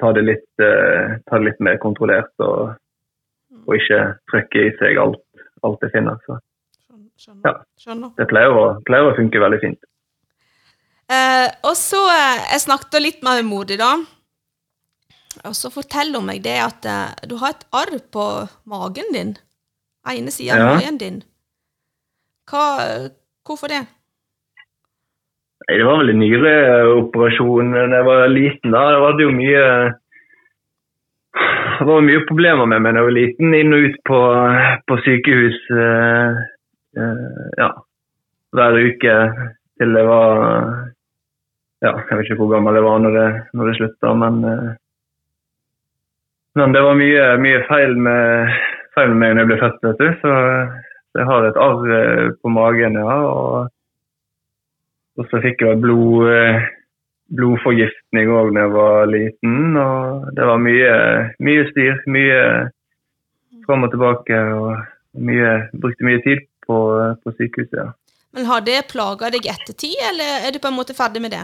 ta det litt, ta det litt mer kontrollert. og, og ikke trykke i seg alt, alt jeg finner. Så. Skjønner. Ja. Skjønner. Det pleier å, pleier å, funke veldig fint. Eh, og så eh, Jeg snakket litt med Modig, di, da. Og så forteller hun meg det at eh, du har et arr på magen din. Ene sida av ja. magen din. Hva, hvorfor det? Nei, Det var vel en nyreoperasjon da jeg var liten. da. Det var jo mye det var mye problemer med meg da jeg var liten, inn og ut på, på sykehus. Eh, Eh, ja, hver uke til det var ja, Jeg vet ikke hvor gammel jeg var når det, når det slutta, men, eh, men det var mye, mye feil, med, feil, med, meg når jeg ble født, vet du. Så, så jeg har et arr eh, på magen, ja. Og, og så fikk jeg blod, blodforgiftning òg da jeg var liten. Og det var mye, mye styr. Mye fram og tilbake. og mye, brukte mye tid på, på sykehuset. Ja. Men Har det plaga deg ettertid, eller er du på en måte ferdig med det?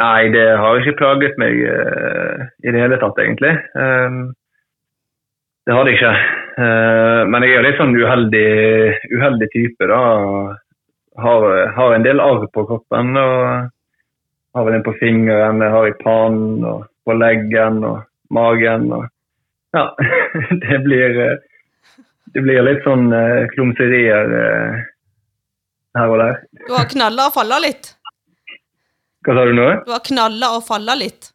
Nei, det har ikke plaget meg uh, i det hele tatt, egentlig. Um, det har det ikke. Uh, men jeg er litt sånn uheldig, uheldig type, da. Har, har en del arr på kroppen. og Har vel en på fingeren, jeg har i pannen og på leggen og magen. og Ja, det blir uh, det blir litt sånn uh, klumserier uh, her og der. Du har knalla og falla litt? Hva sa du nå? Du har knalla og falla litt?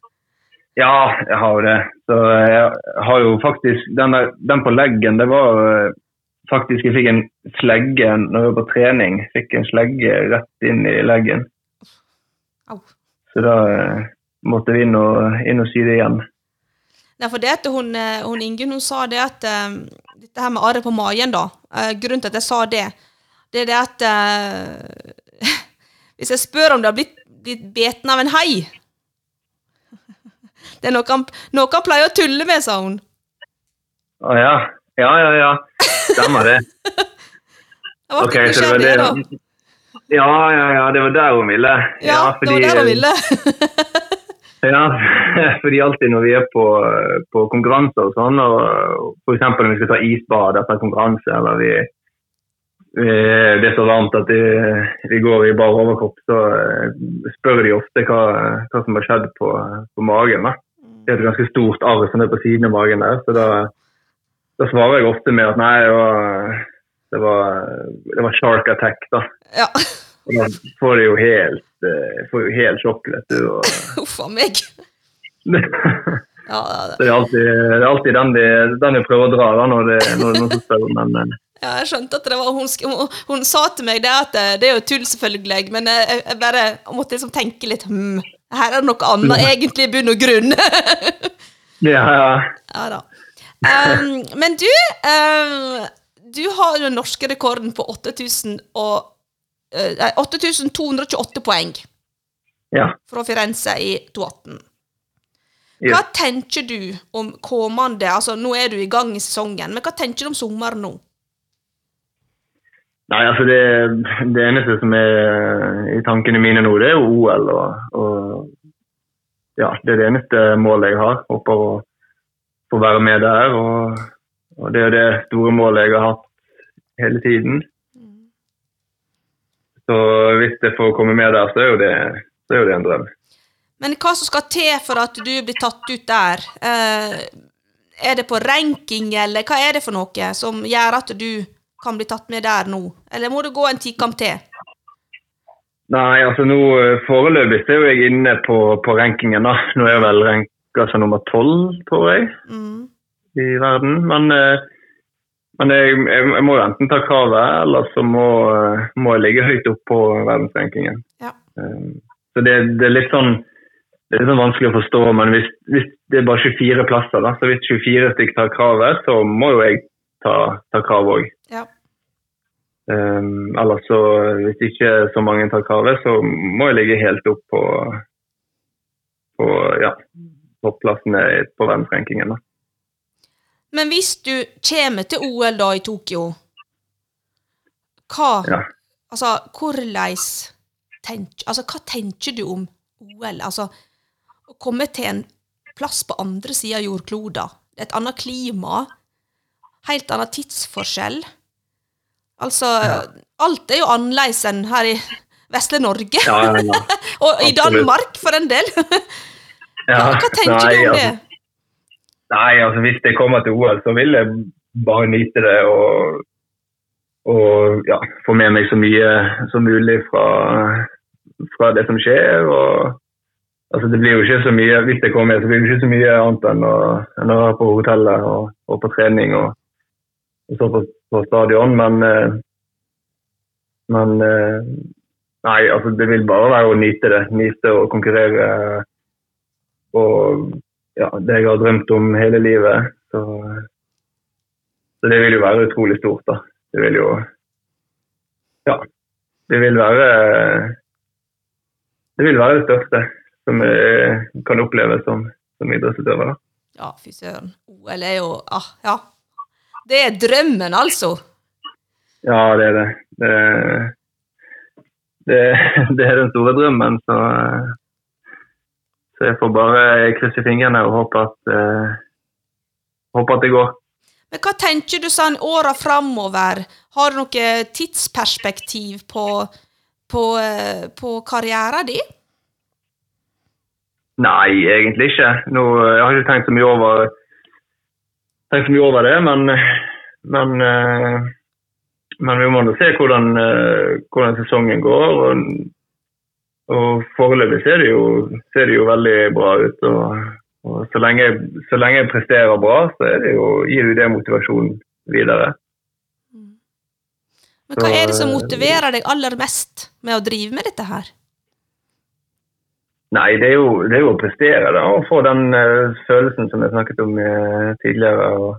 Ja, jeg har jo det. Så jeg har jo faktisk Den, der, den på leggen, det var uh, faktisk Jeg fikk en slegge når jeg var på trening. Fikk en slegge rett inn i leggen. Au. Så da måtte vi inn og, inn og sy det igjen. Nei, for det at hun, eh, hun Ingunn hun sa det at Dette her med arret på magen, da. Eh, grunnen til at jeg sa det, det er det at eh, Hvis jeg spør om det har blitt, blitt beten av en hai Det er noe han, noe han pleier å tulle med, sa hun. Å ja. Ja, ja, ja. Stemmer det. Jeg var okay, så det var det, da. Ja, ja, ja. Det var der hun ville. Ja, ja fordi, det var der hun ville. Ja, fordi alltid når vi er på, på konkurranser og sånn, og f.eks. når vi skal ta isbad etter konkurranse, eller vi, vi, det er så varmt at vi, vi går i bar overkropp, så eh, spør de ofte hva, hva som har skjedd på, på magen. Da. Det er et ganske stort arr som er på siden av magen der, så da, da svarer jeg ofte med at nei, det var, det var, det var shark attack, da. Ja. Og da får jo helt, uh, får jo helt sjokk, vet du. Uff a meg. ja, det, er alltid, det er alltid den, de, den de prøver å dra da, når det er noen spør. Men, Ja, jeg skjønte at det var hun, hun, hun sa til meg det at det, det er jo tull, selvfølgelig, men jeg, jeg bare jeg måtte liksom tenke litt hm, her er det noe annet egentlig i bunn og grunn. Ja, ja. ja da. Um, men du, um, du har jo den norske rekorden på 8000 og, 8228 poeng ja. fra Firenze i 2018. Ja. Hva tenker du om kommende altså Nå er du i gang i sesongen, men hva tenker du om sommeren nå? Nei, altså det, det eneste som er i tankene mine nå, det er jo OL. Og, og ja, det er det eneste målet jeg har. Håper å få være med der. Og, og det er det store målet jeg har hatt hele tiden. Så hvis jeg får komme med der, så er jo det, er jo det en drøm. Men hva som skal til for at du blir tatt ut der? Eh, er det på ranking, eller hva er det for noe som gjør at du kan bli tatt med der nå? Eller må du gå en tikamp til? Nei, altså nå eh, foreløpig så er jo jeg inne på, på rankingen. da. Nå er jeg vel ranka som nummer tolv, tror jeg, Mm. i verden. Men, eh, men jeg, jeg, jeg må jo enten ta kravet, eller så må, eh, må jeg ligge høyt opp på verdensrankingen. Ja. Eh, Så det, det er litt sånn det er litt sånn vanskelig å forstå, men hvis, hvis det er bare 24 plasser, da, så hvis 24 stykker tar kravet, så må jo jeg ta, ta kravet òg. Ja. Um, ellers så, hvis ikke så mange tar kravet, så må jeg ligge helt opp på, på ja, topplassene på verdensrankingen. da. Men hvis du kommer til OL da i Tokyo, hva Ja. Altså, hvordan tenk, altså, hva tenker du om OL? Altså, å komme til en plass på andre sida av jordkloda, et annet klima, helt annen tidsforskjell. Altså, alt er jo annerledes enn her i vesle Norge. Ja, ja, ja. Og i. Danmark, for en del. Ja, Hva, hva tenker nei, du om det? Nei, altså hvis det kommer til OL, så vil jeg bare nyte det og, og ja, få med meg så mye som mulig fra, fra det som skjer. og altså Det blir jo ikke så mye hvis jeg kommer så blir det ikke så mye annet enn å, enn å være på hotellet og, og på trening og, og så på, på stadion. Men, eh, men eh, nei, altså det vil bare være å nyte det. Nyte å konkurrere. Og ja, det jeg har drømt om hele livet. Så, så det vil jo være utrolig stort, da. Det vil jo Ja. Det vil være Det vil være det største som jeg kan oppleve som, som idrettsutøver. da. Ja, fy søren. OL er jo ah, Ja. Det er drømmen, altså. Ja, det er det. Det, det, det er den store drømmen, så så jeg får bare krysse fingrene og håpe at, eh, håpe at det går. Men hva tenker du sånn åra framover? Har du noe tidsperspektiv på, på, eh, på karrieren din? Nei, egentlig ikke. Nå, jeg har ikke tenkt så mye over, så mye over det, men, men, eh, men vi må nå se hvordan, eh, hvordan sesongen går. Og, og foreløpig ser det, jo, ser det jo veldig bra ut. Og, og så, lenge, så lenge jeg presterer bra, så det jo, gir det motivasjon videre. Men hva Så, er det som eh, motiverer deg aller mest med å drive med dette her? Nei, det er jo, det er jo å prestere da, og få den uh, følelsen som jeg snakket om uh, tidligere. Og,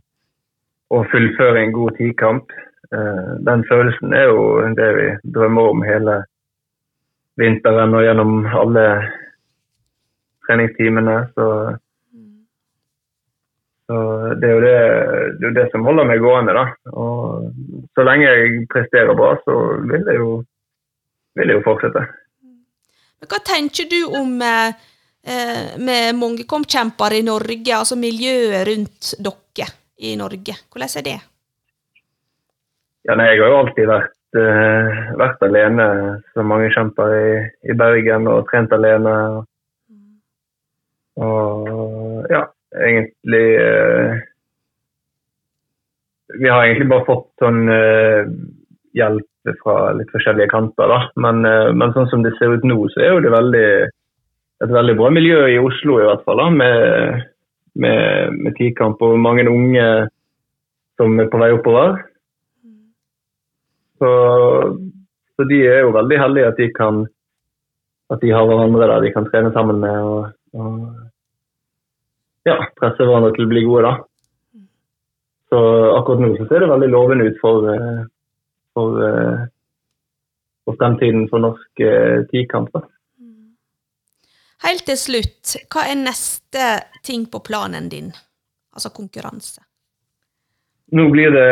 og fullføre en god tidkamp. Uh, den følelsen er jo det vi drømmer om hele vinteren og gjennom alle treningstimene. Så, så det er jo det, det, er jo det som holder meg gående. da. Og så lenge jeg presterer bra, så vil jeg jo, vil jeg jo fortsette. Men hva tenker du om eh, med mangekomkjempere i Norge, altså miljøet rundt dere i Norge? Hvordan er det? Ja, nei, jeg har jo alltid vært, vært alene som mange kjemper i, i Bergen og trent alene. Og ja, egentlig eh, Vi har egentlig bare fått sånn eh, hjelp fra litt forskjellige kanter, da. Men, eh, men sånn som det ser ut nå, så er jo det veldig, et veldig bra miljø i Oslo i hvert fall, da, med, med, med tikamp og mange unge som er på vei oppover. Så, så, de er jo veldig heldige at de kan at de har hverandre der de kan trene sammen med og, og ja, presse hverandre til å bli gode. da. Så akkurat nå så ser det veldig lovende ut for, for, for fremtiden for norsk eh, tikamp. Helt til slutt, hva er neste ting på planen din? Altså konkurranse? Nå blir det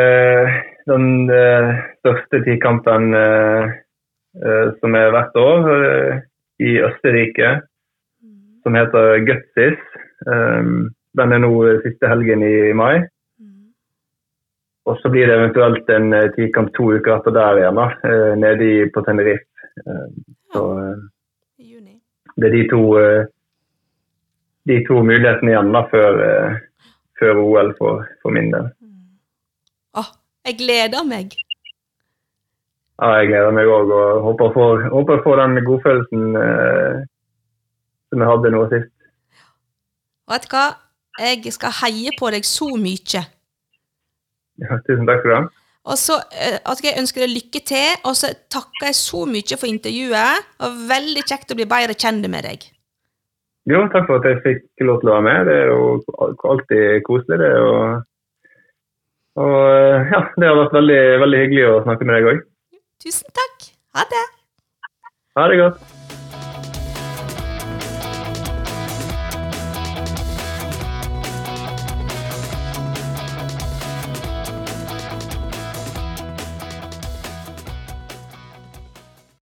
den uh, største tikampen uh, som er hvert år i Østerrike, som heter Gutsis. Um, den er nå siste helgen i mai. Og så blir det eventuelt en tikamp to uker etter der igjen, da, nede på Tenerife. Så det er de to, de to mulighetene igjen da, før, før OL for, for min del. Jeg gleder meg. Ja, jeg gleder meg òg, og håper å få den godfølelsen eh, som jeg hadde nå sist. Vet du hva? Jeg skal heie på deg så mye. Ja, tusen takk for det. Og så eh, at jeg ønsker deg lykke til, og så takker jeg så mye for intervjuet. og Veldig kjekt å bli bedre kjent med deg. Jo, takk for at jeg fikk lov til å være med. Det er jo alltid koselig, det. og og eh, ja, det har vært veldig, veldig hyggelig å snakke med deg òg. Tusen takk. Ha det. Ha det godt.